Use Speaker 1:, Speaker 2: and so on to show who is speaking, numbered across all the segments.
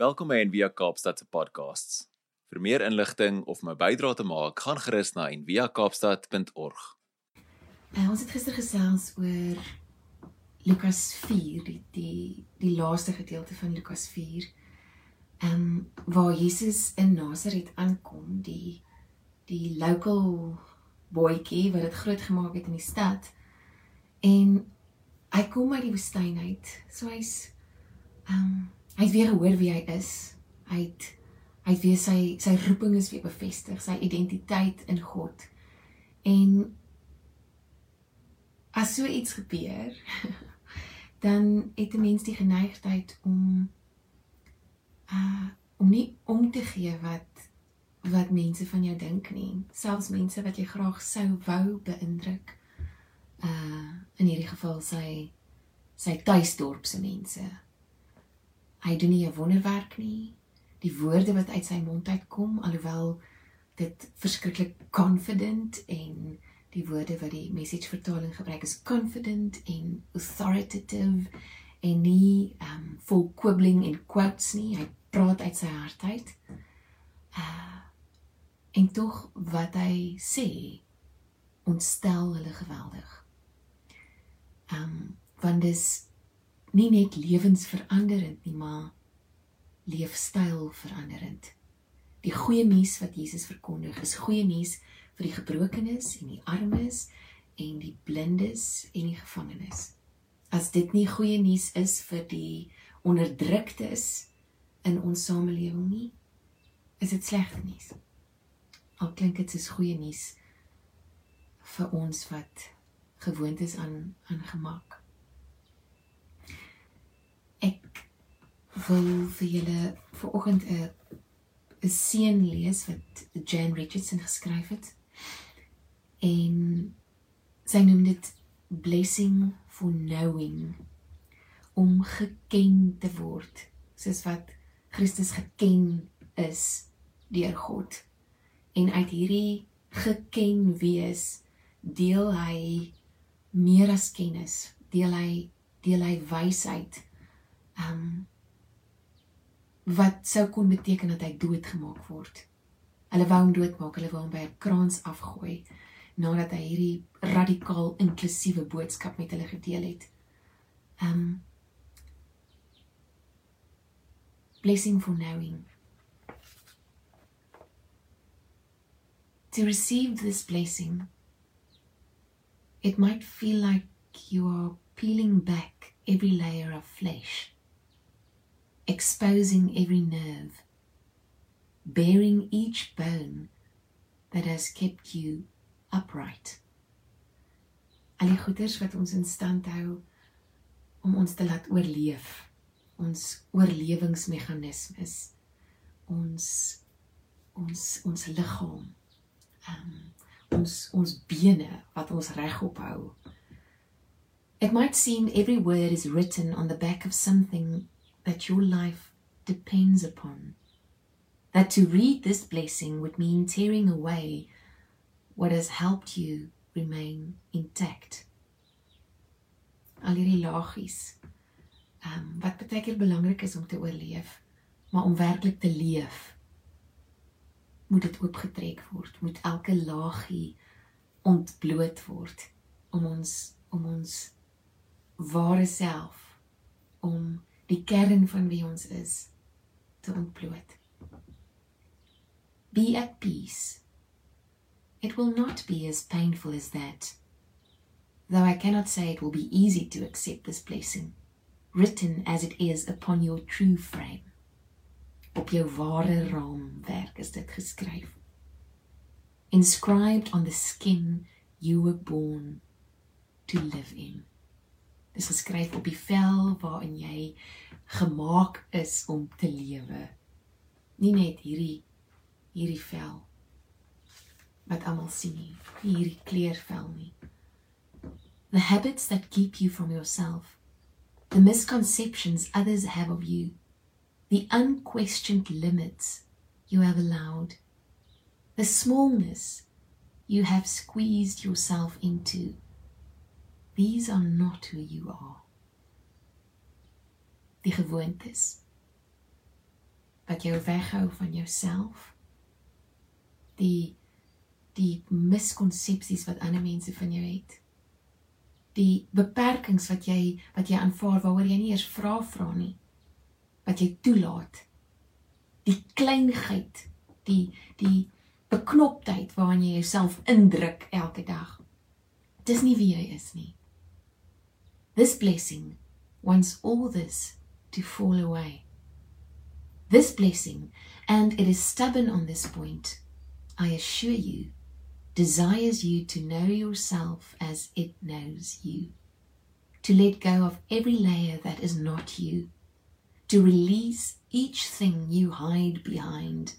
Speaker 1: Welkom by Envia Kaapstad se podcasts. Vir meer inligting of my bydrae te maak, gaan gerus na enviakaapstad.org.
Speaker 2: Uh, ons het gister gesels oor Lukas 4, die die, die laaste gedeelte van Lukas 4. Ehm um, waar Jesus in Nasaret aankom, die die local boetjie wat dit groot gemaak het in die stad. En hy kom uit die woestyn uit. So hy's ehm um, Hy het weer gehoor wie hy is. Hy het hy het weer sy sy roeping is weer bevestig, sy identiteit in God. En as so iets gebeur, dan het 'n mens die geneigtheid om uh om nie om te gee wat wat mense van jou dink nie, selfs mense wat jy graag sou wou beïndruk. Uh in hierdie geval sy sy tuisdorp se mense Hy doen nie 'n wonderwerk nie. Die woorde wat uit sy mond uitkom, alhoewel dit verskriklik confident en die woorde wat die message vertaling gebruik is confident en authoritative en nie um vol quibbling en quotes nie. Hy praat uit sy hart uit. Uh en tog wat hy sê ontstel hulle geweldig. Um want dis nie net lewensveranderend nie, maar leefstyl veranderend. Die goeie nuus wat Jesus verkondig is goeie nuus vir die gebrokenes en die armes en die blindes en die gevangenes. As dit nie goeie nuus is vir die onderdruktes in ons samelewing nie, is dit slegte nuus. Al klink dit soos goeie nuus vir ons wat gewoond is aan aan gemak. Wil vir julle vanoggend 'n 'n seën lees wat Jane Richardson geskryf het. En sy noem dit blessing for knowing om geken te word soos wat Christus geken is deur God. En uit hierdie geken wees deel hy meer as kennis, deel hy deel hy wysheid. Um wat sou kon beteken dat hy doodgemaak word. Hulle wou hom doodmaak, hulle wou hom by 'n kraans afgooi nadat hy hierdie radikaal inklusiewe boodskap met hulle gedeel het. Um blessing for knowing. To receive this blessing it might feel like you are peeling back every layer of flesh exposing every nerve, bearing each bone that has kept you upright. Al die goeders wat ons in stand hou om ons te laat oorleef, ons oorlewingsmeganismes, ons ons ons liggaam, um, ons ons bene wat ons regop hou. It might seem every word is written on the back of something that your life depends upon. That to read this blessing would mean tearing away what has helped you remain intact. Al hierdie lagies. Ehm um, wat baie keer belangrik is om te oorleef, maar om werklik te leef, moet dit oopgetrek word, moet elke laagie ontbloot word om ons om ons ware self om die kern van wie ons is te ontbloot. Be at peace. It will not be as painful as that. Though I cannot say it will be easy to accept this blessing, written as it is upon your true frame. Op jou ware raamwerk is dit geskryf. Inscribed on the skin you were born to live in. Dis geskryf op die vel waarin jy gemaak is om te lewe. Nie net hierdie hierdie vel wat almal sien nie, nie hierdie kleurvel nie. The habits that keep you from yourself, the misconceptions others have of you, the unquestioned limits you have allowed, the smallness you have squeezed yourself into These are not who you are. Die gewoontes. wat jou weghou van jouself. Die die miskonsepsies wat ander mense van jou het. Die beperkings wat jy wat jy aanvaar waaroor jy nie eers vra vra nie. Wat jy toelaat. Die kleinheid, die die beknoptheid waarin jy jouself indruk elke dag. Dis nie wie jy is nie. This blessing wants all this to fall away. This blessing, and it is stubborn on this point, I assure you, desires you to know yourself as it knows you, to let go of every layer that is not you, to release each thing you hide behind,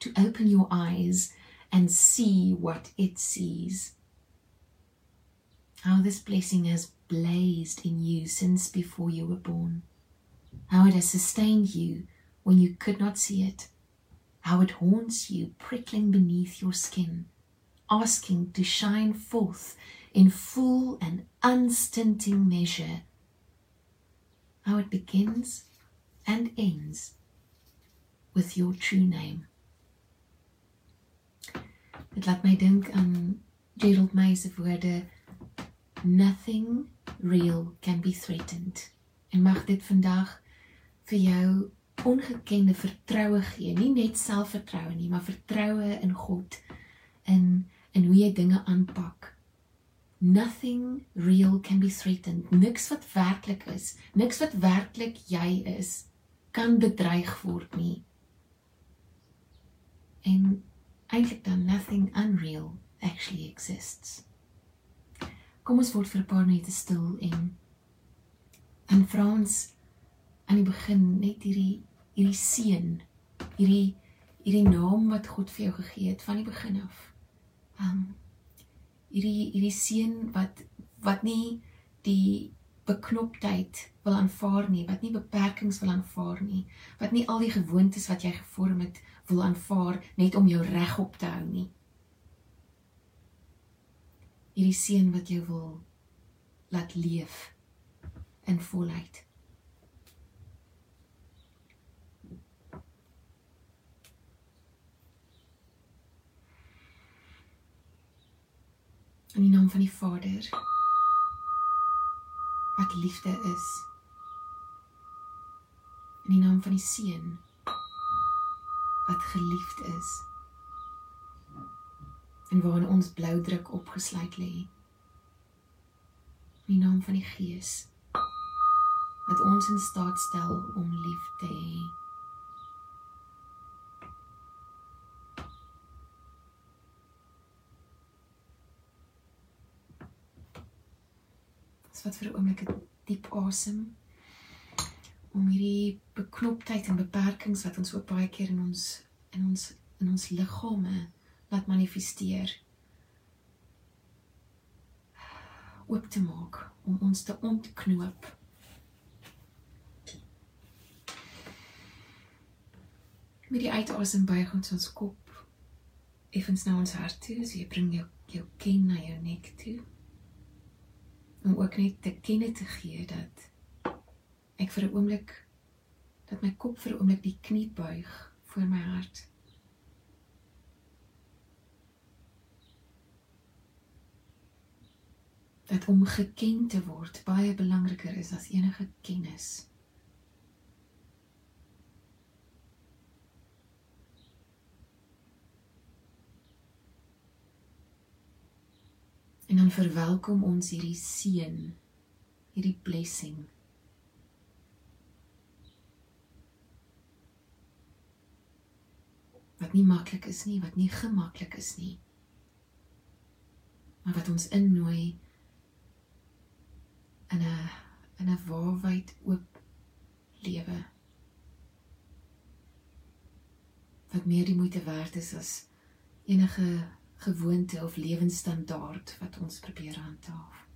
Speaker 2: to open your eyes and see what it sees. How this blessing has blazed in you since before you were born. How it has sustained you when you could not see it. How it haunts you, prickling beneath your skin, asking to shine forth in full and unstinting measure. How it begins and ends with your true name. Dit laat my dink aan Gerald May se woorde nothing real can be threatened. En mag dit vandag vir jou ongekende vertroue gee, nie net selfvertroue nie, maar vertroue in God in in hoe jy dinge aanpak. Nothing real can be threatened. Niks wat werklik is, niks wat werklik jy is, kan bedreig word nie. En eintlik dan nothing unreal actually exists. Kom ons word vir 'n paar minute stil en in Frans aan die begin net hierdie hierdie seën, hierdie hierdie naam wat God vir jou gegee het van die begin af. Um hierdie hierdie seën wat wat nie die beknoptheid wil aanvaar nie, wat nie beperkings wil aanvaar nie, wat nie al die gewoontes wat jy gevorm het wil aanvaar net om jou regop te hou nie hierdie seën wat jou wil laat leef in volheid. In die naam van die Vader wat liefde is. In die naam van die Seun wat geliefd is en waarin ons bloudruk opgesluit lê. In die naam van die Gees wat ons in staat stel om lief te hê. Wat vir 'n oomblik 'n diep asem om hierdie beknoptheid en beperkings wat ons ook baie keer in ons in ons in ons liggame laat manifesteer oop te maak om ons te ontknoop. Met die uitasem buig ons ons kop effens na ons hart toe so jy bring jou jou kin na jou nek toe om ook net te kenne te gee dat ek vir 'n oomblik dat my kop vir 'n oomblik die knie buig voor my hart dat om geken te word baie belangriker is as enige kennis. En dan verwelkom ons hierdie seën, hierdie blessing. Wat nie maklik is nie, wat nie gemaklik is nie. Maar wat ons innooi in 'n in 'n waarwyd oop lewe wat meer die moeite werd is as enige gewoonte of lewensstandaard wat ons probeer handhaaf.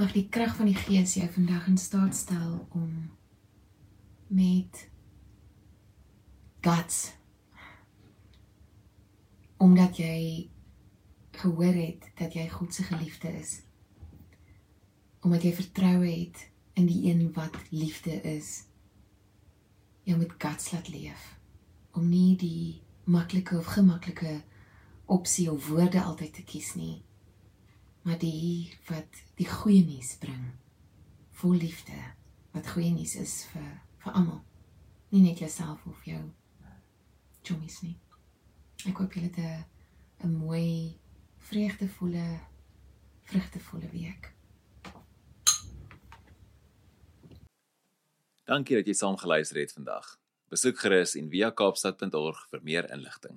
Speaker 2: Mag die krag van die Gees jou vandag in staat stel om met guts omdat jy gehoor het dat jy God se geliefde is. Omdat jy vertroue het in die een wat liefde is. Jy moet guts laat leef om nie die maklike of gemaklike opsie of woorde altyd te kies nie maar die wat die goeie nuus bring vol liefde wat goeie nuus is vir vir almal nie net jouself of jou chommies nie ek hoop julle het 'n 'n mooi vreugdevolle vrugtevolle week
Speaker 1: Dankie dat jy saam geluister het vandag. Besoek gerus en via kaapstad.org vir meer inligting.